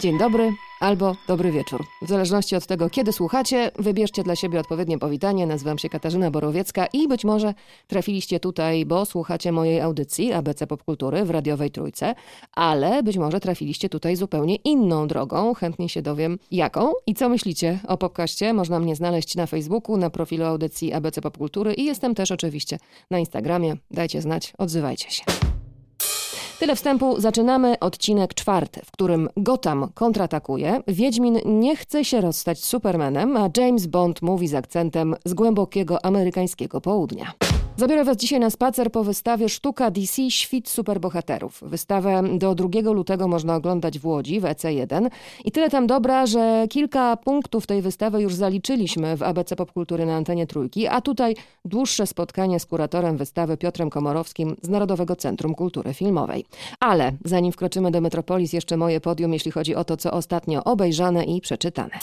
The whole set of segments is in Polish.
Dzień dobry albo dobry wieczór. W zależności od tego, kiedy słuchacie, wybierzcie dla siebie odpowiednie powitanie. Nazywam się Katarzyna Borowiecka i być może trafiliście tutaj, bo słuchacie mojej audycji ABC Popkultury w radiowej Trójce, ale być może trafiliście tutaj zupełnie inną drogą. Chętnie się dowiem, jaką i co myślicie o podcaście. Można mnie znaleźć na Facebooku, na profilu audycji ABC Popkultury i jestem też oczywiście na Instagramie. Dajcie znać, odzywajcie się. Tyle wstępu. Zaczynamy odcinek czwarty, w którym Gotham kontratakuje, Wiedźmin nie chce się rozstać z Supermanem, a James Bond mówi z akcentem z głębokiego amerykańskiego południa. Zabiorę Was dzisiaj na spacer po wystawie Sztuka DC Świt Superbohaterów. Wystawę do 2 lutego można oglądać w Łodzi, w EC1. I tyle tam dobra, że kilka punktów tej wystawy już zaliczyliśmy w ABC Popkultury na antenie Trójki, a tutaj dłuższe spotkanie z kuratorem wystawy Piotrem Komorowskim z Narodowego Centrum Kultury Filmowej. Ale zanim wkroczymy do Metropolis, jeszcze moje podium, jeśli chodzi o to, co ostatnio obejrzane i przeczytane.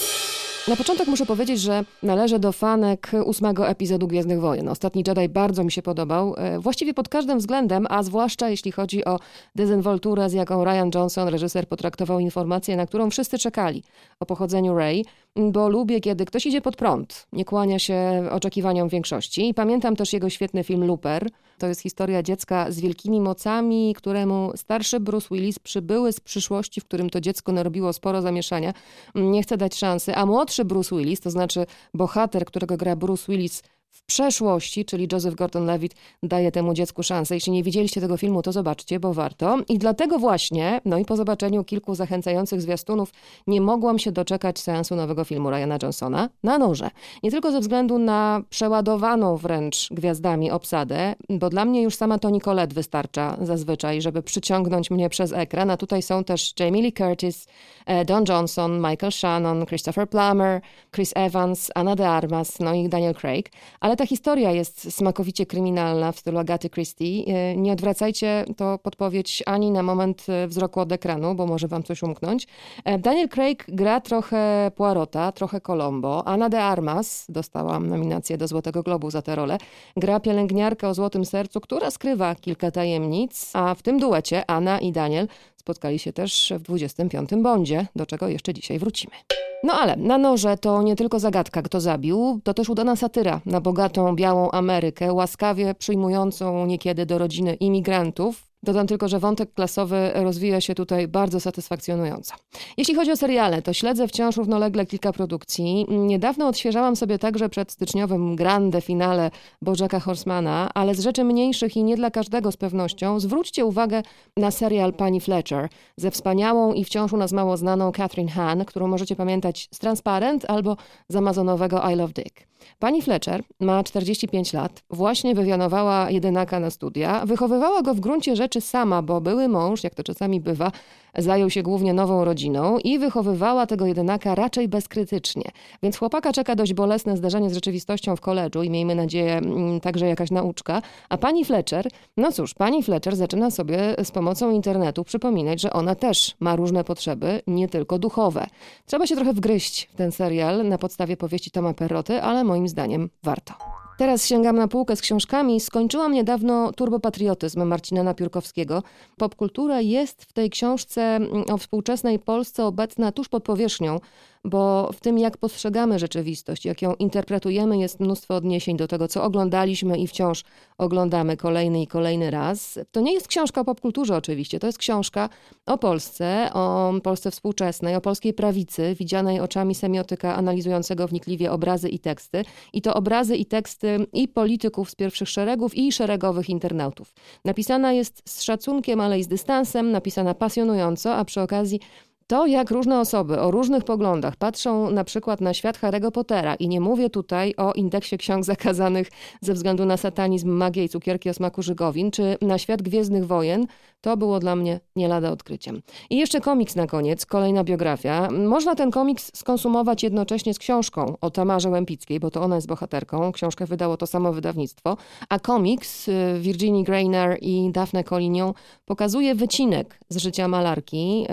Na początek muszę powiedzieć, że należę do fanek ósmego epizodu Gwiezdnych Wojen. Ostatni Jedi bardzo mi się podobał, e, właściwie pod każdym względem, a zwłaszcza jeśli chodzi o dezynwolturę, z jaką Ryan Johnson, reżyser, potraktował informację, na którą wszyscy czekali o pochodzeniu Rey, bo lubię, kiedy ktoś idzie pod prąd, nie kłania się oczekiwaniom większości. I pamiętam też jego świetny film Looper. To jest historia dziecka z wielkimi mocami, któremu starszy Bruce Willis przybyły z przyszłości, w którym to dziecko narobiło sporo zamieszania. Nie chce dać szansy, a młodszy Bruce Willis, to znaczy bohater, którego gra Bruce Willis w przeszłości, czyli Joseph Gordon-Levitt daje temu dziecku szansę. Jeśli nie widzieliście tego filmu, to zobaczcie, bo warto. I dlatego właśnie, no i po zobaczeniu kilku zachęcających zwiastunów, nie mogłam się doczekać seansu nowego filmu Ryana Johnsona na noże. Nie tylko ze względu na przeładowaną wręcz gwiazdami obsadę, bo dla mnie już sama Toni Collette wystarcza zazwyczaj, żeby przyciągnąć mnie przez ekran, a tutaj są też Jamie Lee Curtis, e, Don Johnson, Michael Shannon, Christopher Plummer, Chris Evans, Anna de Armas, no i Daniel Craig. Ale ta historia jest smakowicie kryminalna w stylu Agaty Christie. E, nie odwracajcie to podpowiedź ani na moment e, wzroku od ekranu, bo może wam coś umknąć. E, Daniel Craig gra trochę Poirota, trochę Colombo. Anna de Armas, dostałam nominację do Złotego Globu za tę rolę, gra pielęgniarkę o złotym sercu, która skrywa kilka tajemnic, a w tym duecie Anna i Daniel spotkali się też w 25. Bondzie, do czego jeszcze dzisiaj wrócimy. No ale na noże to nie tylko zagadka, kto zabił, to też udana satyra na bogatą, białą Amerykę, łaskawie przyjmującą niekiedy do rodziny imigrantów, Dodam tylko, że wątek klasowy rozwija się tutaj bardzo satysfakcjonująco. Jeśli chodzi o seriale, to śledzę wciąż równolegle kilka produkcji. Niedawno odświeżałam sobie także przed styczniowym grande finale Bożeka Horsemana, ale z rzeczy mniejszych i nie dla każdego z pewnością, zwróćcie uwagę na serial Pani Fletcher ze wspaniałą i wciąż u nas mało znaną Catherine Hahn, którą możecie pamiętać z Transparent albo z amazonowego I Love Dick. Pani Fletcher ma 45 lat, właśnie wywianowała jedynaka na studia, wychowywała go w gruncie rzeczy sama, bo były mąż, jak to czasami bywa, zajął się głównie nową rodziną i wychowywała tego jedynaka raczej bezkrytycznie. Więc chłopaka czeka dość bolesne zdarzenie z rzeczywistością w koledżu i miejmy nadzieję mm, także jakaś nauczka. A pani Fletcher, no cóż, pani Fletcher zaczyna sobie z pomocą internetu przypominać, że ona też ma różne potrzeby, nie tylko duchowe. Trzeba się trochę wgryźć w ten serial na podstawie powieści Toma Perroty, ale moim zdaniem warto. Teraz sięgam na półkę z książkami. Skończyłam niedawno Turbopatriotyzm Marcina Napiórkowskiego. Popkultura jest w tej książce mm, o współczesnej Polsce obecna tuż pod powierzchnią bo w tym, jak postrzegamy rzeczywistość, jak ją interpretujemy, jest mnóstwo odniesień do tego, co oglądaliśmy i wciąż oglądamy kolejny i kolejny raz. To nie jest książka o popkulturze, oczywiście, to jest książka o Polsce, o Polsce współczesnej, o polskiej prawicy, widzianej oczami semiotyka analizującego wnikliwie obrazy i teksty. I to obrazy i teksty i polityków z pierwszych szeregów, i szeregowych internautów. Napisana jest z szacunkiem, ale i z dystansem, napisana pasjonująco, a przy okazji to, jak różne osoby o różnych poglądach patrzą na przykład na świat Harry'ego Pottera i nie mówię tutaj o indeksie ksiąg zakazanych ze względu na satanizm, magię i cukierki o smaku żygowin, czy na świat Gwiezdnych Wojen, to było dla mnie nie lada odkryciem. I jeszcze komiks na koniec, kolejna biografia. Można ten komiks skonsumować jednocześnie z książką o Tamarze Łępickiej, bo to ona jest bohaterką. Książkę wydało to samo wydawnictwo. A komiks y, Virginie Grainer i Daphne Collignon pokazuje wycinek z życia malarki,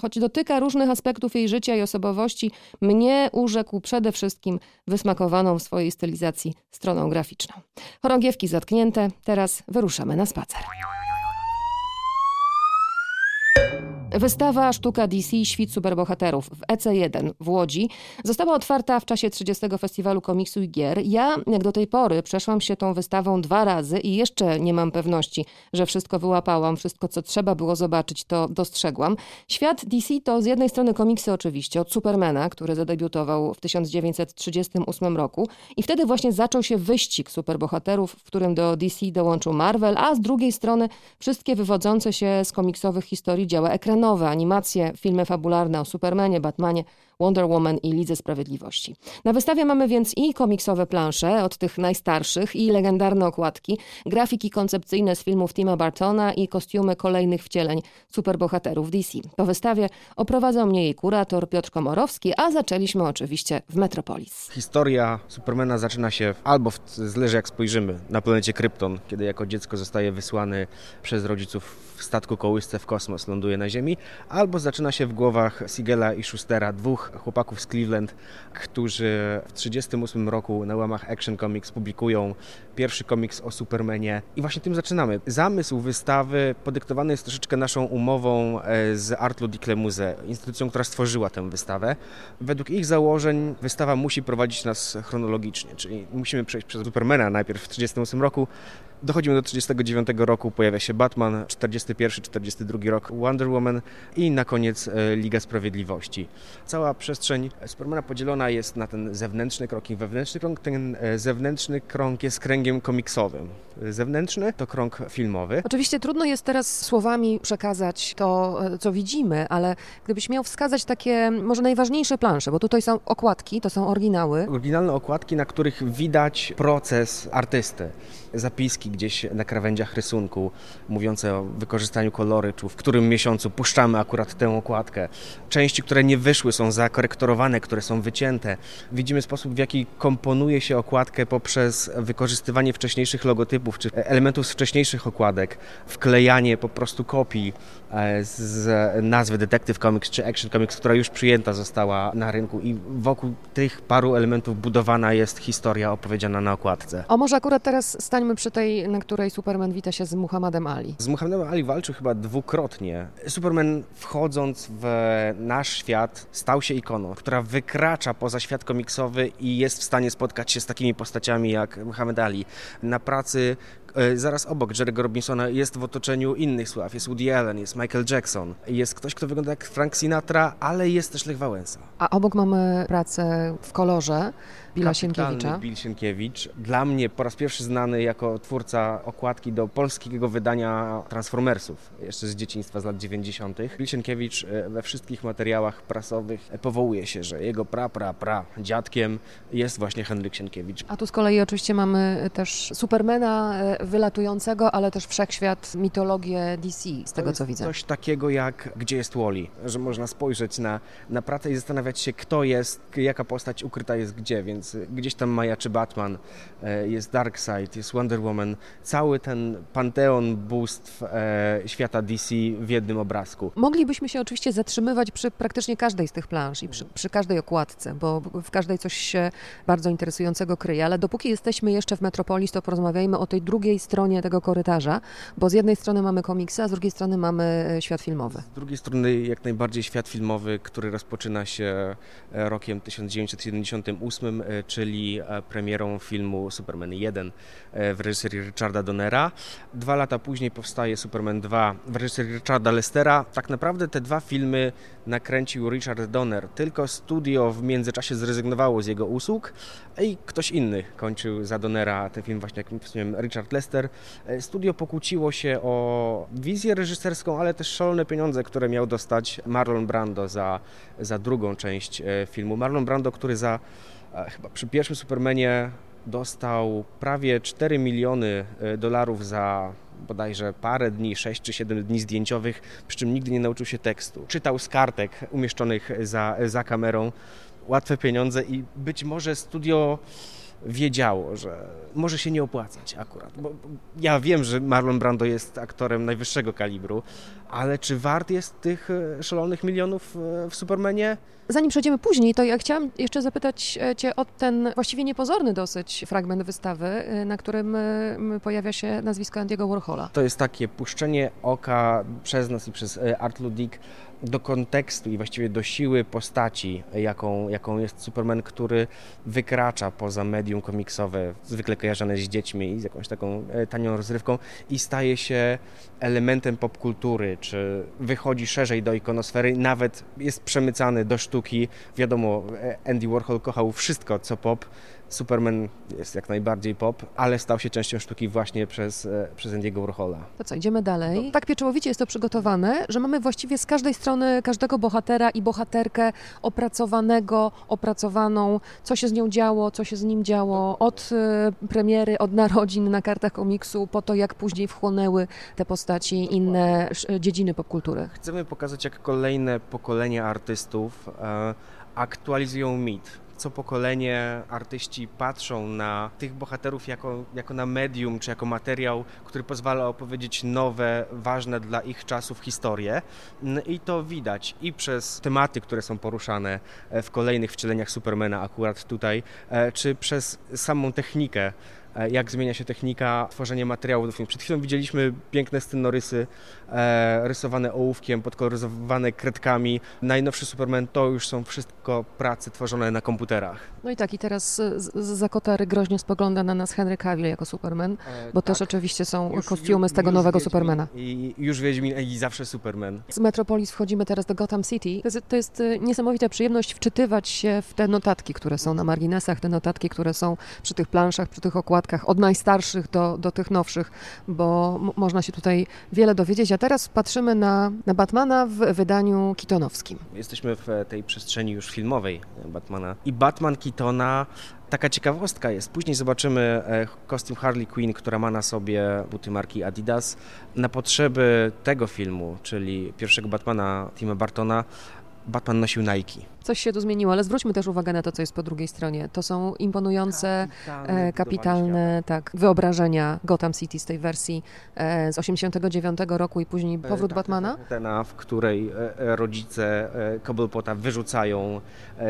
choć dotyka różnych aspektów jej życia i osobowości, mnie urzekł przede wszystkim wysmakowaną w swojej stylizacji stroną graficzną. Chorągiewki zatknięte, teraz wyruszamy na spacer. Wystawa Sztuka DC Świt Superbohaterów w EC1 w Łodzi została otwarta w czasie 30. Festiwalu Komiksu i Gier. Ja, jak do tej pory, przeszłam się tą wystawą dwa razy i jeszcze nie mam pewności, że wszystko wyłapałam, wszystko co trzeba było zobaczyć, to dostrzegłam. Świat DC to z jednej strony komiksy oczywiście, od Supermana, który zadebiutował w 1938 roku i wtedy właśnie zaczął się wyścig superbohaterów, w którym do DC dołączył Marvel, a z drugiej strony wszystkie wywodzące się z komiksowych historii dzieła ekranowe, animacje, filmy fabularne o Supermanie, Batmanie, Wonder Woman i Lidze Sprawiedliwości. Na wystawie mamy więc i komiksowe plansze, od tych najstarszych, i legendarne okładki, grafiki koncepcyjne z filmów Tima Bartona i kostiumy kolejnych wcieleń superbohaterów DC. Po wystawie oprowadzał mnie jej kurator Piotr Komorowski, a zaczęliśmy oczywiście w Metropolis. Historia Supermana zaczyna się albo, w, zależy jak spojrzymy, na planecie Krypton, kiedy jako dziecko zostaje wysłany przez rodziców w statku kołysce w kosmos, ląduje na Ziemi, albo zaczyna się w głowach Sigela i Schustera, dwóch chłopaków z Cleveland, którzy w 1938 roku na łamach Action Comics publikują pierwszy komiks o Supermanie i właśnie tym zaczynamy. Zamysł wystawy podyktowany jest troszeczkę naszą umową e, z Art Ludicle Muse, instytucją, która stworzyła tę wystawę. Według ich założeń wystawa musi prowadzić nas chronologicznie, czyli musimy przejść przez Supermana najpierw w 1938 roku, Dochodzimy do 39 roku, pojawia się Batman, 41-42 rok Wonder Woman i na koniec e, Liga Sprawiedliwości. Cała przestrzeń Supermana podzielona jest na ten zewnętrzny krąg i wewnętrzny krąg. Ten e, zewnętrzny krąg jest kręgiem komiksowym. Zewnętrzny to krąg filmowy. Oczywiście trudno jest teraz słowami przekazać to, e, co widzimy, ale gdybyś miał wskazać takie może najważniejsze plansze, bo tutaj są okładki, to są oryginały. Oryginalne okładki, na których widać proces artysty zapiski gdzieś na krawędziach rysunku mówiące o wykorzystaniu kolorytu, w którym miesiącu puszczamy akurat tę okładkę. Części, które nie wyszły są zakorektorowane, które są wycięte. Widzimy sposób, w jaki komponuje się okładkę poprzez wykorzystywanie wcześniejszych logotypów czy elementów z wcześniejszych okładek, wklejanie po prostu kopii e, z nazwy Detective Comics czy Action Comics, która już przyjęta została na rynku i wokół tych paru elementów budowana jest historia opowiedziana na okładce. O może akurat teraz stanie Zostańmy przy tej, na której Superman wita się z Muhammadem Ali. Z Muhammadem Ali walczył chyba dwukrotnie. Superman wchodząc w nasz świat stał się ikoną, która wykracza poza świat komiksowy i jest w stanie spotkać się z takimi postaciami jak Muhammad Ali. Na pracy zaraz obok Jerry'ego Robinsona jest w otoczeniu innych sław. Jest Woody Allen, jest Michael Jackson, jest ktoś, kto wygląda jak Frank Sinatra, ale jest też Lech Wałęsa. A obok mamy pracę w kolorze Billa Sienkiewicza. Bill Sienkiewicz. Dla mnie po raz pierwszy znany jako twórca okładki do polskiego wydania Transformersów, jeszcze z dzieciństwa z lat 90. Bill Sienkiewicz e, we wszystkich materiałach prasowych powołuje się, że jego pra, pra, pra dziadkiem jest właśnie Henryk Sienkiewicz. A tu z kolei oczywiście mamy też Supermana e, wylatującego, ale też wszechświat, mitologię DC, z tego co widzę. Coś takiego jak Gdzie jest Wally, że można spojrzeć na, na pracę i zastanawiać się, kto jest, jaka postać ukryta jest gdzie, więc gdzieś tam majaczy Batman, e, jest Darkseid, jest Wonder Woman, cały ten panteon bóstw e, świata DC w jednym obrazku. Moglibyśmy się oczywiście zatrzymywać przy praktycznie każdej z tych plansz i przy, przy każdej okładce, bo w każdej coś się bardzo interesującego kryje, ale dopóki jesteśmy jeszcze w Metropolis, to porozmawiajmy o tej drugiej drugiej stronie tego korytarza, bo z jednej strony mamy komiksy, a z drugiej strony mamy e, świat filmowy. Z drugiej strony jak najbardziej świat filmowy, który rozpoczyna się e, rokiem 1978, e, czyli premierą filmu Superman 1 w reżyserii Richarda Donnera. Dwa lata później powstaje Superman 2 w reżyserii Richarda Lestera. Tak naprawdę te dwa filmy nakręcił Richard Donner, tylko studio w międzyczasie zrezygnowało z jego usług i ktoś inny kończył za Donnera ten film właśnie, jak wspomniałem, Richard Lester. E, studio pokłóciło się o wizję reżyserską, ale też szalone pieniądze, które miał dostać Marlon Brando za, za drugą część e, filmu. Marlon Brando, który za e, chyba przy pierwszym Supermanie dostał prawie 4 miliony dolarów za bodajże parę dni, 6 czy 7 dni zdjęciowych, przy czym nigdy nie nauczył się tekstu. Czytał z kartek umieszczonych za, za kamerą, łatwe pieniądze i być może studio wiedziało, że może się nie opłacać akurat. Bo ja wiem, że Marlon Brando jest aktorem najwyższego kalibru, ale czy wart jest tych e, szalonych milionów e, w Supermanie? Zanim przejdziemy później, to ja chciałam jeszcze zapytać e, Cię o ten właściwie niepozorny dosyć fragment wystawy, na którym pojawia się nazwisko Andiego Warhola. To jest takie puszczenie oka przez nas i przez Art Ludik do kontekstu i właściwie do siły postaci, jaką, jaką jest Superman, który wykracza poza medium komiksowe, zwykle kojarzone z dziećmi i z jakąś taką tanią rozrywką i staje się elementem popkultury, czy wychodzi szerzej do ikonosfery, nawet jest przemycany do sztuki. Wiadomo, Andy Warhol kochał wszystko, co pop, Superman jest jak najbardziej pop, ale stał się częścią sztuki właśnie przez, e, przez Andy'ego Warhola. To co, idziemy dalej. Tak pieczołowicie jest to przygotowane, że mamy właściwie z każdej strony każdego bohatera i bohaterkę opracowanego, opracowaną, co się z nią działo, co się z nim działo, od e, premiery, od narodzin na kartach komiksu, po to jak później wchłonęły te postaci inne dziedziny popkultury. Chcemy pokazać, jak kolejne pokolenia artystów e, aktualizują mit co pokolenie artyści patrzą na tych bohaterów jako, jako na medium, czy jako materiał, który pozwala opowiedzieć nowe, ważne dla ich czasów historie. I to widać i przez tematy, które są poruszane e, w kolejnych wcieleniach Supermana, akurat tutaj, e, czy przez samą technikę jak zmienia się technika tworzenia materiału do filmu. Przed chwilą widzieliśmy piękne scenorysy e, rysowane ołówkiem, podkoloryzowane kredkami. Najnowszy Superman to już są wszystko prace tworzone na komputerach. No i tak, i teraz z, z Zakotary groźnie spogląda na nas Henry Cavill jako Superman, e, bo tak. też oczywiście są już, kostiumy z tego nowego Wiedźmin, Supermana. I już Wiedźmin i zawsze Superman. Z Metropolis wchodzimy teraz do Gotham City. To jest, to jest e, niesamowita przyjemność wczytywać się w te notatki, które są na marginesach, te notatki, które są przy tych planszach, przy tych od najstarszych do, do tych nowszych, bo można się tutaj wiele dowiedzieć. A teraz patrzymy na, na Batmana w wydaniu kitonowskim. Jesteśmy w tej przestrzeni już filmowej Batmana. I Batman Kitona taka ciekawostka jest. Później zobaczymy e, kostium Harley Quinn, która ma na sobie buty marki Adidas. Na potrzeby tego filmu, czyli pierwszego Batmana Tima Bartona, Batman nosił Nike. Coś się tu zmieniło, ale zwróćmy też uwagę na to, co jest po drugiej stronie. To są imponujące, kapitalne, e, kapitalne tak, wyobrażenia Gotham City z tej wersji e, z 89 roku i później e, powrót tak, Batmana. Scena, w której e, e, rodzice Cobblepota wyrzucają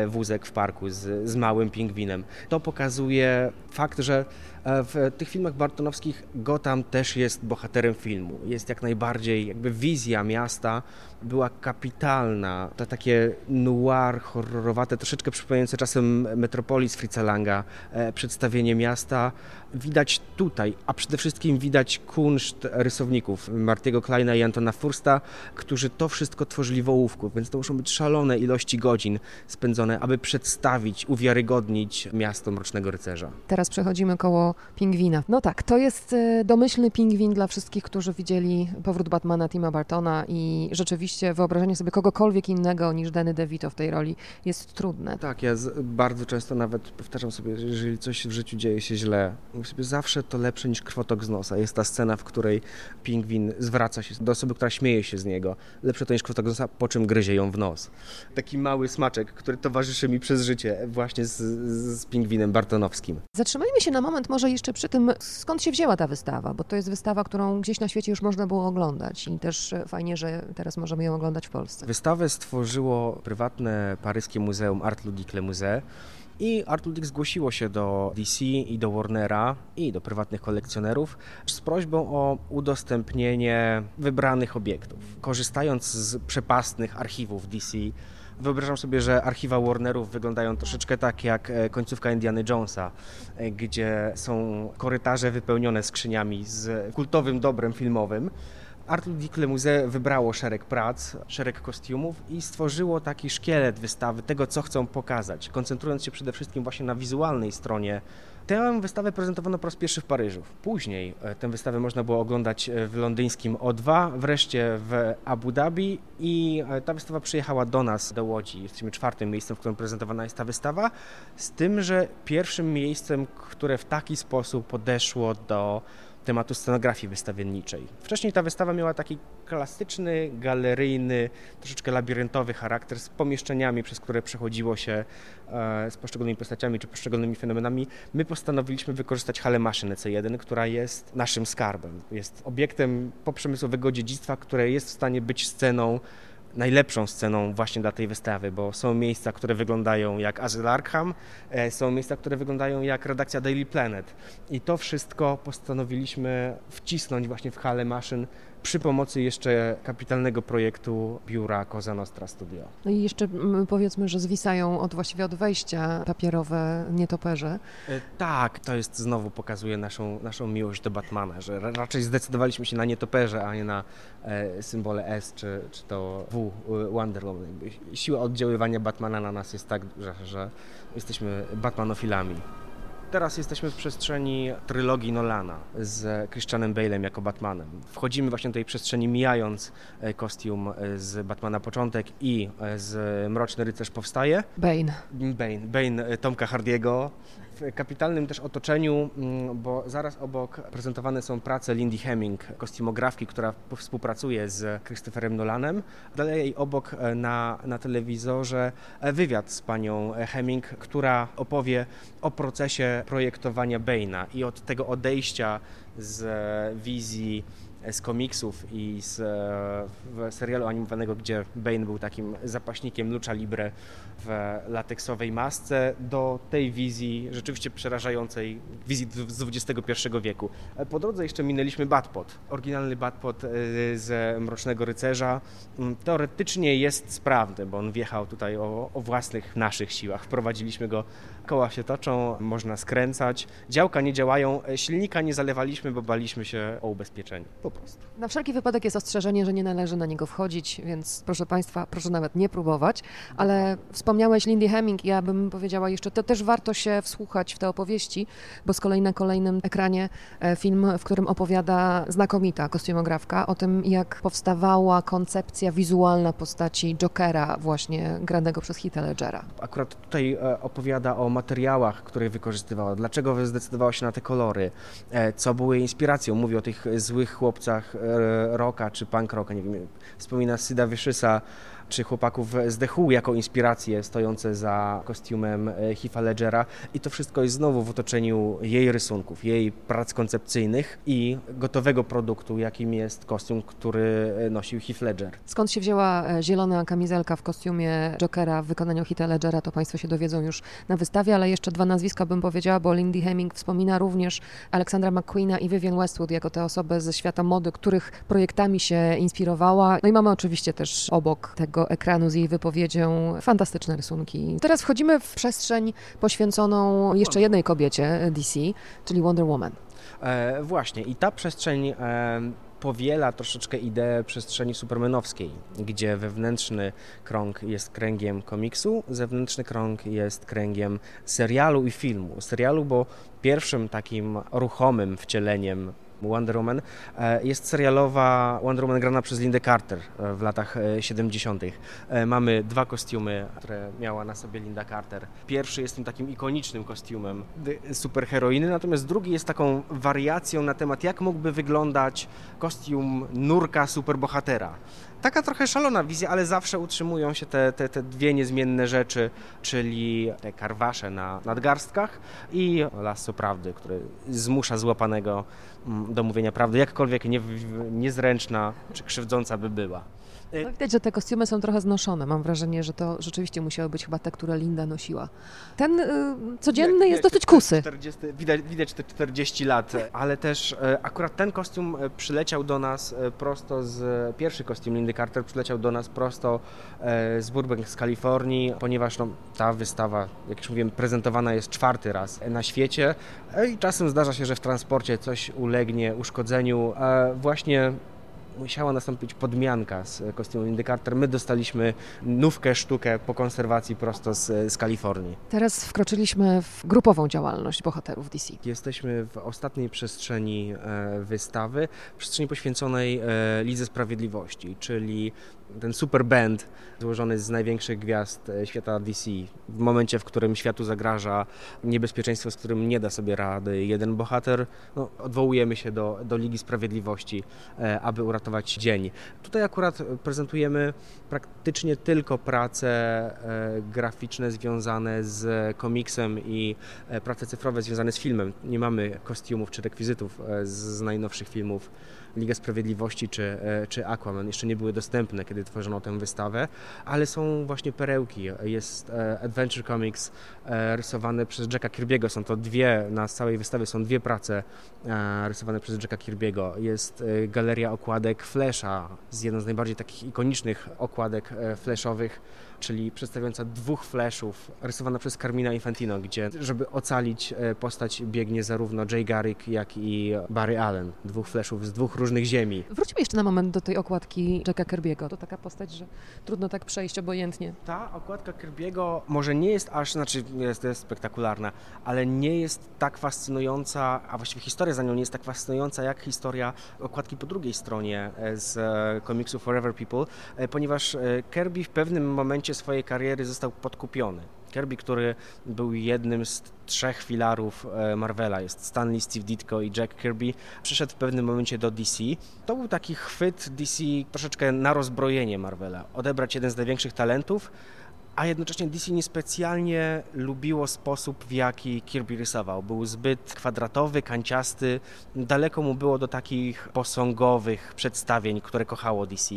wózek w parku z, z małym pingwinem. To pokazuje fakt, że w tych filmach bartonowskich Gotham też jest bohaterem filmu. Jest jak najbardziej, jakby wizja miasta była kapitalna. To takie noir, horrorowate, troszeczkę przypominające czasem Metropolis Fritza Langa, e, przedstawienie miasta. Widać tutaj, a przede wszystkim widać kunszt rysowników Martiego Kleina i Antona Fursta, którzy to wszystko tworzyli w ołówku, więc to muszą być szalone ilości godzin spędzone, aby przedstawić, uwiarygodnić miasto Mrocznego Rycerza. Teraz przechodzimy koło pingwina. No tak, to jest e, domyślny pingwin dla wszystkich, którzy widzieli powrót Batmana Tima Bartona i rzeczywiście wyobrażenie sobie kogokolwiek innego niż Danny DeVito w tej roli jest trudne. Tak, ja bardzo często nawet powtarzam sobie, że jeżeli coś w życiu dzieje się źle, mówię sobie, zawsze to lepsze niż krwotok z nosa. Jest ta scena, w której pingwin zwraca się do osoby, która śmieje się z niego. Lepsze to niż krwotok z nosa, po czym gryzie ją w nos. Taki mały smaczek, który towarzyszy mi przez życie właśnie z, z pingwinem bartonowskim. Zatrzymajmy się na moment może jeszcze przy tym, skąd się wzięła ta wystawa, bo to jest wystawa, którą gdzieś na świecie już można było oglądać i też fajnie, że teraz możemy ją oglądać w Polsce. Wystawę stworzyło prywatne paryskie muzeum Art Ludic Le Musée. I Art Ludic zgłosiło się do DC i do Warnera i do prywatnych kolekcjonerów z prośbą o udostępnienie wybranych obiektów. Korzystając z przepastnych archiwów DC, Wyobrażam sobie, że archiwa Warnerów wyglądają troszeczkę tak jak e, końcówka Indiana Jonesa, e, gdzie są korytarze wypełnione skrzyniami z kultowym dobrem filmowym. Art Ludicle Musée wybrało szereg prac, szereg kostiumów i stworzyło taki szkielet wystawy tego, co chcą pokazać, koncentrując się przede wszystkim właśnie na wizualnej stronie. Tę wystawę prezentowano po raz pierwszy w Paryżu. Później e, tę wystawę można było oglądać e, w londyńskim O2, wreszcie w Abu Dhabi i e, ta wystawa przyjechała do nas, do Łodzi. Jesteśmy czwartym miejscem, w którym prezentowana jest ta wystawa, z tym, że pierwszym miejscem, które w taki sposób podeszło do tematu scenografii wystawienniczej. Wcześniej ta wystawa miała taki klasyczny, galeryjny, troszeczkę labiryntowy charakter z pomieszczeniami, przez które przechodziło się e, z poszczególnymi postaciami czy poszczególnymi fenomenami. My postanowiliśmy wykorzystać halę maszyn EC1, która jest naszym skarbem. Jest obiektem poprzemysłowego dziedzictwa, które jest w stanie być sceną najlepszą sceną właśnie dla tej wystawy, bo są miejsca, które wyglądają jak Azyl Arkham, e, są miejsca, które wyglądają jak redakcja Daily Planet. I to wszystko postanowiliśmy wcisnąć właśnie w halę maszyn przy pomocy jeszcze kapitalnego projektu biura Cosa Nostra Studio. No i jeszcze mm, powiedzmy, że zwisają od właściwie od wejścia papierowe nietoperze. E, tak, to jest znowu pokazuje naszą, naszą miłość do Batmana, że raczej zdecydowaliśmy się na nietoperze, a nie na e, symbole S czy, czy to W e, Wonder Woman. Siła oddziaływania Batmana na nas jest tak, że, że jesteśmy Batmanofilami. Teraz jesteśmy w przestrzeni trylogii Nolana z Christianem Bale'em jako Batmanem. Wchodzimy właśnie do tej przestrzeni mijając e, kostium e, z Batmana Początek i e, z Mroczny Rycerz Powstaje. Bane. Bane, Bane Tomka Hardiego w kapitalnym też otoczeniu, mm, bo zaraz obok prezentowane są prace Lindy Hemming, kostiumografki, która współpracuje z Christopherem Nolanem. Dalej obok e, na, na telewizorze e, wywiad z panią Hemming, która opowie o procesie projektowania Bane'a i od tego odejścia z wizji z komiksów i z w serialu animowanego, gdzie Bane był takim zapaśnikiem Lucha Libre w lateksowej masce, do tej wizji rzeczywiście przerażającej, wizji z XXI wieku. Po drodze jeszcze minęliśmy Batpot, oryginalny Batpot e, z Mrocznego Rycerza. Mm, teoretycznie jest sprawny, bo on wjechał tutaj o, o własnych naszych siłach. Wprowadziliśmy go, koła się toczą, można skręcać, działka nie działają, silnika nie zalewaliśmy, bo baliśmy się o ubezpieczenie. Po prostu. Na wszelki wypadek jest ostrzeżenie, że nie należy na niego wchodzić, więc proszę Państwa, proszę nawet nie próbować, ale wspomniałeś Lindy Hemming, ja bym powiedziała jeszcze, to też warto się wsłuchać w te opowieści, bo z kolei na kolejnym ekranie e, film, w którym opowiada znakomita kostiumografka o tym, jak powstawała koncepcja wizualna postaci Jokera właśnie granego przez Heath Ledgera. Akurat tutaj e, opowiada o materiałach, które wykorzystywała, dlaczego zdecydowała się na te kolory, e, co były inspiracją. Mówi o tych złych chłopcach rocka czy punk rocka, nie wiem, wspomina Syda Wyszysa, czy chłopaków z The Who jako inspiracje stojące za kostiumem e, Heath'a Ledgera i to wszystko jest znowu w otoczeniu jej rysunków, jej prac koncepcyjnych i gotowego produktu, jakim jest kostium, który e, nosił Heath Ledger. Skąd się wzięła e, zielona kamizelka w kostiumie Jokera w wykonaniu Heath'a Ledgera, to Państwo się dowiedzą już na wystawie, ale jeszcze dwa nazwiska bym powiedziała, bo Lindy Hemming wspomina również Aleksandra McQueena i Vivian Westwood jako te osoby ze świata mody, których projektami się inspirowała. No i mamy oczywiście też obok tego ekranu z jej wypowiedzią. Fantastyczne rysunki. Teraz wchodzimy w przestrzeń poświęconą jeszcze jednej kobiecie DC, czyli Wonder Woman. E, właśnie i ta przestrzeń e, powiela troszeczkę ideę przestrzeni supermanowskiej, gdzie wewnętrzny krąg jest kręgiem komiksu, zewnętrzny krąg jest kręgiem serialu i filmu. Serialu, bo pierwszym takim ruchomym wcieleniem Wonder Woman. E, jest serialowa Wonder Woman grana przez Lindę Carter e, w latach 70. E, mamy dwa kostiumy, które miała na sobie Linda Carter. Pierwszy jest tym takim ikonicznym kostiumem superheroiny, natomiast drugi jest taką wariacją na temat, jak mógłby wyglądać kostium nurka superbohatera taka trochę szalona wizja, ale zawsze utrzymują się te, te, te dwie niezmienne rzeczy, czyli te karwasze na nadgarstkach i lasso prawdy, który zmusza złapanego mm, do mówienia prawdy, jakkolwiek nie, niezręczna czy krzywdząca by była. No widać, że te kostiumy są trochę znoszone. Mam wrażenie, że to rzeczywiście musiały być chyba te, które Linda nosiła. Ten y, codzienny jest dosyć kusy. 40, widać, widać te 40 lat, ale też e, akurat ten kostium e, przyleciał do nas e, prosto z, pierwszy kostium Lindy Carter przyleciał do nas prosto z Burbank z Kalifornii, ponieważ no, ta wystawa, jak już mówiłem, prezentowana jest czwarty raz na świecie i czasem zdarza się, że w transporcie coś ulegnie uszkodzeniu. Właśnie musiała nastąpić podmianka z kostiumem Lindy Carter. My dostaliśmy nówkę, sztukę po konserwacji prosto z, z Kalifornii. Teraz wkroczyliśmy w grupową działalność bohaterów DC. Jesteśmy w ostatniej przestrzeni e, wystawy, przestrzeni poświęconej e, Lidze Sprawiedliwości, czyli ten super band złożony z największych gwiazd e, świata DC. W momencie, w którym światu zagraża niebezpieczeństwo, z którym nie da sobie rady jeden bohater, no, odwołujemy się do, do Ligi Sprawiedliwości, e, aby uratować dzień. Tutaj akurat prezentujemy praktycznie tylko prace e, graficzne związane z komiksem i prace cyfrowe związane z filmem. Nie mamy kostiumów czy rekwizytów z najnowszych filmów Liga Sprawiedliwości czy, e, czy Aquaman jeszcze nie były dostępne, kiedy tworzono tę wystawę, ale są właśnie perełki. Jest e, Adventure Comics e, rysowane przez Jacka Kirby'ego. Są to dwie, na całej wystawie są dwie prace rysowane przez Jacka Kirby'ego. Jest galeria okładek Flasha, z jedną z najbardziej takich ikonicznych okładek flashowych czyli przedstawiająca dwóch flashów, rysowana przez Carmina Infantino, gdzie, żeby ocalić postać, biegnie zarówno Jay Garrick, jak i Barry Allen. Dwóch flashów z dwóch różnych ziemi. Wróćmy jeszcze na moment do tej okładki Jacka Kirby'ego. To taka postać, że trudno tak przejść obojętnie. Ta okładka Kirby'ego może nie jest aż, znaczy jest, jest spektakularna, ale nie jest tak fascynująca, a właściwie historia za nią nie jest tak fascynująca, jak historia okładki po drugiej stronie e, z e, komiksu Forever People, ponieważ Kirby w pewnym momencie swojej kariery został podkupiony. Kirby, który był jednym z trzech filarów e, Marvela, jest Stanley, Steve Ditko i Jack Kirby, przyszedł w pewnym momencie do DC. To był taki chwyt DC troszeczkę na rozbrojenie Marvela. Odebrać jeden z największych talentów, a jednocześnie DC niespecjalnie lubiło sposób, w jaki Kirby rysował. Był zbyt kwadratowy, kanciasty, daleko mu było do takich posągowych przedstawień, które kochało DC.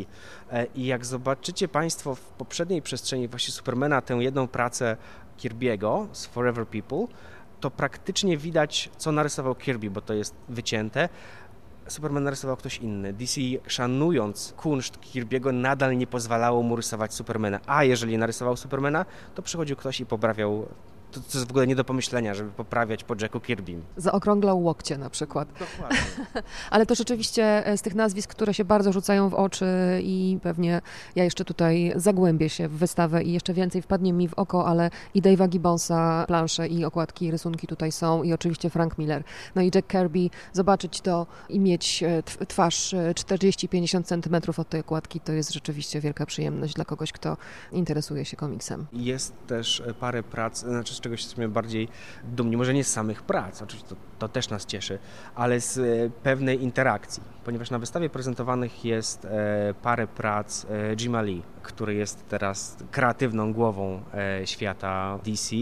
E, I jak zobaczycie Państwo w poprzedniej przestrzeni właśnie Supermana tę jedną pracę Kirby'ego z Forever People, to praktycznie widać, co narysował Kirby, bo to jest wycięte, Superman narysował ktoś inny. DC, szanując kunszt Kirby'ego, nadal nie pozwalało mu rysować Supermana. A jeżeli narysował Supermana, to przychodził ktoś i poprawiał to, to jest w ogóle nie do pomyślenia, żeby poprawiać po Jacku Kirbym. Zaokrąglał łokcie na przykład. Dokładnie. Ale to rzeczywiście e, z tych nazwisk, które się bardzo rzucają w oczy i pewnie ja jeszcze tutaj zagłębię się w wystawę i jeszcze więcej wpadnie mi w oko, ale i Dave'a Gibbonsa plansze i okładki, rysunki tutaj są i oczywiście Frank Miller. No i Jack Kirby, zobaczyć to i mieć e, twarz 40-50 e, centymetrów od tej okładki, to jest rzeczywiście wielka przyjemność dla kogoś, kto interesuje się komiksem. Jest też parę prac, znaczy z czego jesteśmy bardziej dumni. Może nie z samych prac, oczywiście to, to też nas cieszy, ale z e, pewnej interakcji, ponieważ na wystawie prezentowanych jest e, parę prac e, Jima Lee, który jest teraz kreatywną głową świata DC.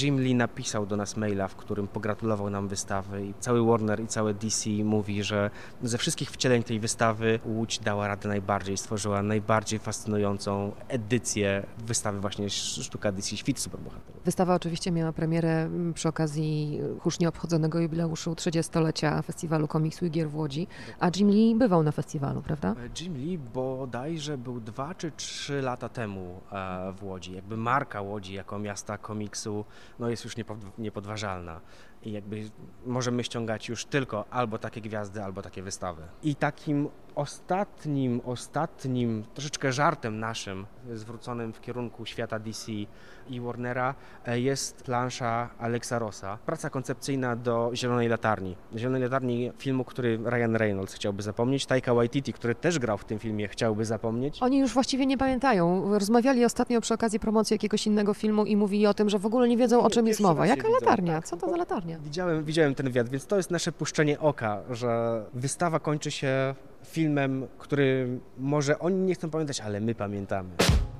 Jim Lee napisał do nas maila, w którym pogratulował nam wystawy i cały Warner i całe DC mówi, że ze wszystkich wcieleń tej wystawy Łódź dała radę najbardziej, stworzyła najbardziej fascynującą edycję wystawy właśnie Sztuka DC Świt Superbohaterów. Wystawa oczywiście miała premierę mm, przy okazji hucznie obchodzonego jubileuszu 30-lecia Festiwalu Komiksu i Gier w Łodzi, a Jim Lee bywał na festiwalu, prawda? Jim Lee bodajże był dwa czy trzy lata temu e, w Łodzi. Jakby marka Łodzi jako miasta komiksu no jest już niepodważalna i jakby możemy ściągać już tylko albo takie gwiazdy, albo takie wystawy. I takim ostatnim, ostatnim troszeczkę żartem naszym zwróconym w kierunku świata DC i Warnera e, jest plansza Alexa Rossa. Praca koncepcyjna do Zielonej Latarni. Zielonej Latarni filmu, który Ryan Reynolds chciałby zapomnieć, Taika Waititi, który też grał w tym filmie, chciałby zapomnieć. Oni już właściwie nie pamiętają. Rozmawiali ostatnio przy okazji promocji jakiegoś innego filmu i mówili o tym, że w ogóle nie wiedzą o czym jest mowa. Jaka latarnia? Tak, Co to za latarnia? Widziałem, widziałem ten wywiad, więc to jest nasze puszczenie oka, że wystawa kończy się filmem, który może oni nie chcą pamiętać, ale my pamiętamy.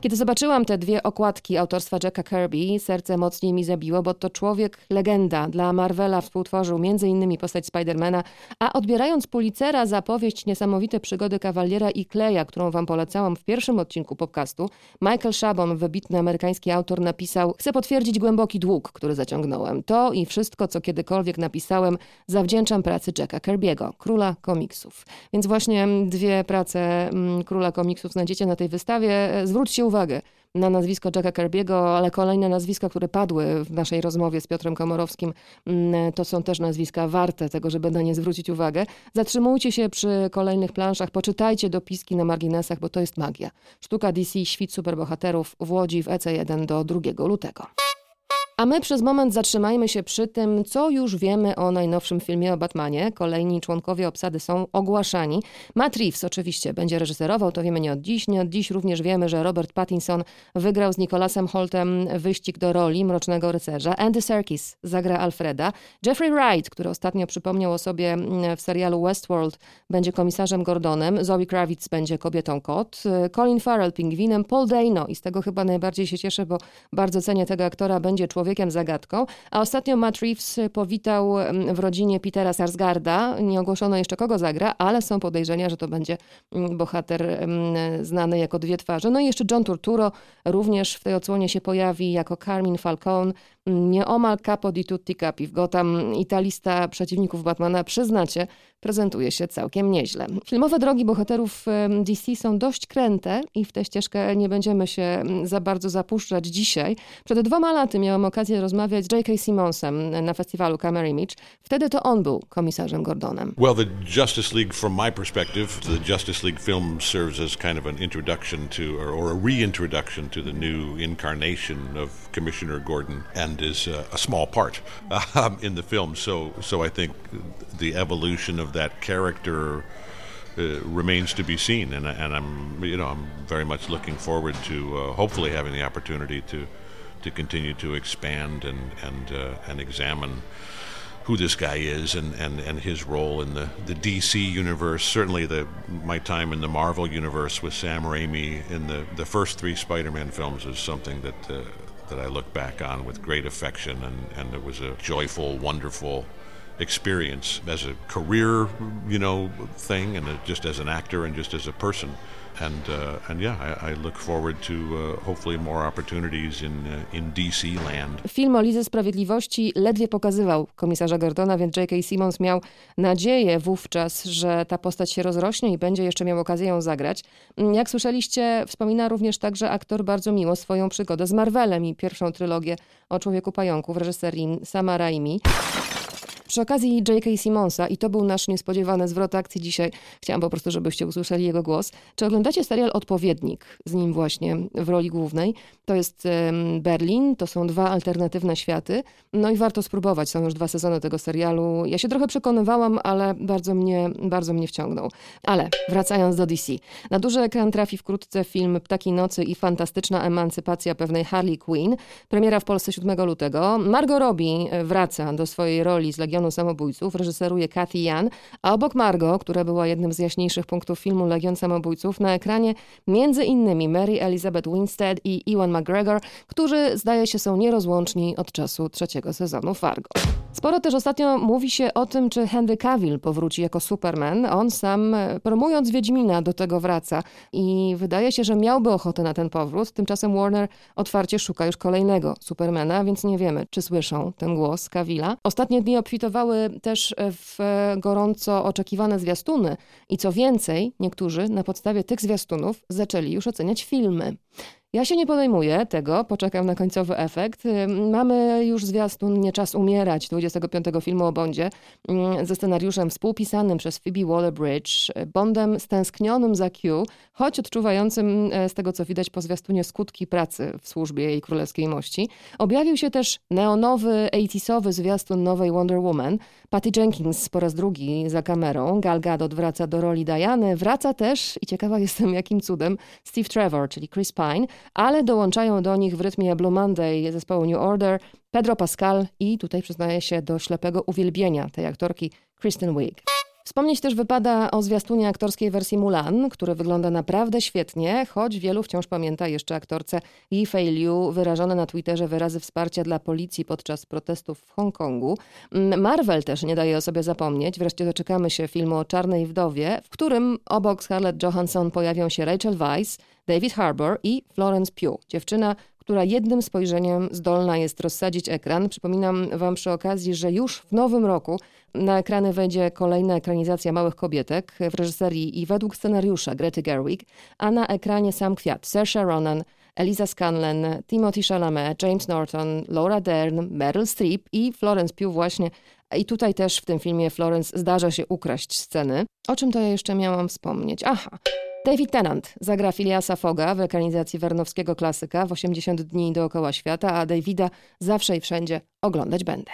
Kiedy zobaczyłam te dwie okładki autorstwa Jacka Kirby, serce mocniej mi zabiło, bo to człowiek legenda. Dla Marvela współtworzył m.in. postać Spidermana, a odbierając Pulitzera za powieść Niesamowite przygody kawaliera i Kleja, którą wam polecałam w pierwszym odcinku podcastu, Michael Chabon, wybitny amerykański autor, napisał Chcę potwierdzić głęboki dług, który zaciągnąłem. To i wszystko, co kiedykolwiek napisałem, zawdzięczam pracy Jacka Kirby'ego, króla komiksów. Więc właśnie dwie prace mm, króla komiksów znajdziecie na tej wystawie. Zwróćcie uwagę na nazwisko Jacka Kirby'ego, ale kolejne nazwiska, które padły w naszej rozmowie z Piotrem Komorowskim, mm, to są też nazwiska warte tego, żeby na nie zwrócić uwagę. Zatrzymujcie się przy kolejnych planszach, poczytajcie dopiski na marginesach, bo to jest magia. Sztuka DC, świt superbohaterów w Łodzi w EC1 do 2 lutego. A my przez moment zatrzymajmy się przy tym, co już wiemy o najnowszym filmie o Batmanie. Kolejni członkowie obsady są ogłaszani. Matt Reeves oczywiście będzie reżyserował, to wiemy nie od dziś. Nie od dziś również wiemy, że Robert Pattinson wygrał z Nicholasem Holtem wyścig do roli Mrocznego Rycerza. Andy Serkis zagra Alfreda. Jeffrey Wright, który ostatnio przypomniał o sobie w serialu Westworld, będzie komisarzem Gordonem. Zoe Kravitz będzie kobietą kot. Colin Farrell pingwinem. Paul Dano i z tego chyba najbardziej się cieszę, bo bardzo cenię tego aktora, będzie człowiekiem człowiekiem zagadką, a ostatnio Matt Reeves powitał mm, w rodzinie Petera Sarsgarda. Nie ogłoszono jeszcze kogo zagra, ale są podejrzenia, że to będzie mm, bohater mm, znany jako dwie twarze. No i jeszcze John Turturro również w tej odsłonie się pojawi jako Carmine Falcone, nieomal capo di tutti capi w Gotham i ta lista przeciwników Batmana, przyznacie, prezentuje się całkiem nieźle. Filmowe drogi bohaterów DC są dość kręte i w tę ścieżkę nie będziemy się za bardzo zapuszczać dzisiaj. Przed dwoma laty miałam okazję rozmawiać z J.K. Simmonsem na festiwalu Camera Image. Wtedy to on był komisarzem Gordonem. Well, the Justice League from my perspective, the Justice League film serves as kind of an introduction to or, or a reintroduction to the new incarnation of Commissioner Gordon and and is a, a small part um, in the film. So, so I think the evolution of that character uh, remains to be seen, and, and I'm, you know, I'm very much looking forward to uh, hopefully having the opportunity to to continue to expand and and uh, and examine who this guy is and, and, and his role in the, the DC universe. Certainly, the my time in the Marvel universe with Sam Raimi in the, the first three Spider-Man films is something that uh, that I look back on with great affection, and, and it was a joyful, wonderful experience as a career, you know, thing, and just as an actor and just as a person. And uh, and yeah, I, I, look forward to uh, hopefully more opportunities in uh, in DC land. Film o Lidze Sprawiedliwości ledwie pokazywał komisarza Gordona, więc J.K. Simmons miał nadzieję wówczas, że ta postać się rozrośnie i będzie jeszcze miał okazję ją zagrać. Jak słyszeliście, wspomina również także aktor bardzo miło swoją przygodę z Marvelem i pierwszą trylogię o Człowieku Pająku w reżyserii Sama Raimi. Przy okazji J.K. Simonsa, i to był nasz niespodziewany zwrot akcji dzisiaj, chciałam po prostu, żebyście usłyszeli jego głos. Czy oglądacie serial Odpowiednik z nim właśnie w roli głównej? To jest Berlin, to są dwa alternatywne światy, no i warto spróbować. Są już dwa sezony tego serialu. Ja się trochę przekonywałam, ale bardzo mnie, bardzo mnie wciągnął. Ale wracając do DC. Na duży ekran trafi wkrótce film Ptaki Nocy i fantastyczna emancypacja pewnej Harley Quinn. Premiera w Polsce 7 lutego. Margot Robbie wraca do swojej roli z Legionem Legionu Samobójców reżyseruje Cathy Yan, a obok Margot, która była jednym z jaśniejszych punktów filmu Legion Samobójców, na ekranie między innymi Mary Elizabeth Winstead i Ewan McGregor, którzy zdaje się są nierozłączni od czasu trzeciego sezonu Fargo. Sporo też ostatnio mówi się o tym, czy Henry Cavill powróci jako Superman. On sam, e, promując Wiedźmina, do tego wraca i wydaje się, że miałby ochotę na ten powrót. Tymczasem Warner otwarcie szuka już kolejnego Supermana, więc nie wiemy, czy słyszą ten głos Cavilla. Ostatnie dni obfitowały też w gorąco oczekiwane zwiastuny i co więcej, niektórzy na podstawie tych zwiastunów zaczęli już oceniać filmy. Ja się nie podejmuję tego, poczekam na końcowy efekt. Mamy już zwiastun Nie czas umierać 25 filmu o Bondzie mm, ze scenariuszem współpisanym przez Phoebe Waller-Bridge, Bondem stęsknionym za Q, choć odczuwającym e, z tego co widać po zwiastunie skutki pracy w służbie jej królewskiej mości. Objawił się też neonowy, 80 zwiastun nowej Wonder Woman. Patty Jenkins po raz drugi za kamerą. Gal Gadot wraca do roli Diany. Wraca też, i ciekawa jestem jakim cudem, Steve Trevor, czyli Chris Pine ale dołączają do nich w rytmie Blue Monday zespołu New Order Pedro Pascal i tutaj przyznaję się do ślepego uwielbienia tej aktorki Kristen Wiig. Wspomnieć też wypada o zwiastunie aktorskiej wersji Mulan, który wygląda naprawdę świetnie, choć wielu wciąż pamięta jeszcze aktorce Yifei Liu wyrażone na Twitterze wyrazy wsparcia dla policji podczas protestów w Hongkongu. Mm, Marvel też nie daje o sobie zapomnieć. Wreszcie doczekamy się filmu o Czarnej Wdowie, w którym obok Scarlett Johansson pojawią się Rachel Weisz, David Harbour i Florence Pugh, dziewczyna, która jednym spojrzeniem zdolna jest rozsadzić ekran. Przypominam Wam przy okazji, że już w nowym roku na ekrany wejdzie kolejna ekranizacja Małych Kobietek w reżyserii i według scenariusza Grety Gerwig, a na ekranie sam kwiat Saoirse Ronan, Eliza Scanlon, Timothy Chalamet, James Norton, Laura Dern, Meryl Streep i Florence Pugh właśnie. I tutaj też w tym filmie Florence zdarza się ukraść sceny. O czym to ja jeszcze miałam wspomnieć? Aha, David Tennant zagra Filiasa Foga w ekranizacji wernowskiego klasyka w 80 dni dookoła świata, a Davida zawsze i wszędzie oglądać będę.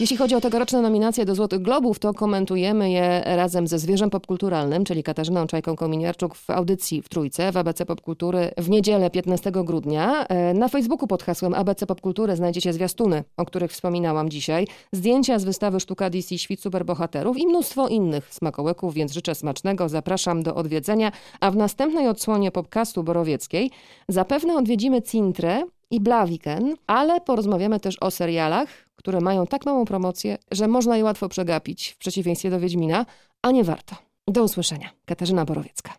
Jeśli chodzi o tegoroczne nominacje do Złotych Globów, to komentujemy je razem ze Zwierzem Popkulturalnym, czyli Katarzyną Czajką-Kominiarczuk w audycji w Trójce w ABC Popkultury w niedzielę 15 grudnia. E, na Facebooku pod hasłem ABC Popkultury znajdziecie zwiastuny, o których wspominałam dzisiaj, zdjęcia z wystawy Sztuka DC Świt Superbohaterów i mnóstwo innych smakołyków, więc życzę smacznego, zapraszam do odwiedzenia, a w następnej odsłonie podcastu Borowieckiej zapewne odwiedzimy Cintrę, i Blaviken, ale porozmawiamy też o serialach, które mają tak małą promocję, że można je łatwo przegapić w przeciwieństwie do Wiedźmina, a nie warto. Do usłyszenia. Katarzyna Borowiecka.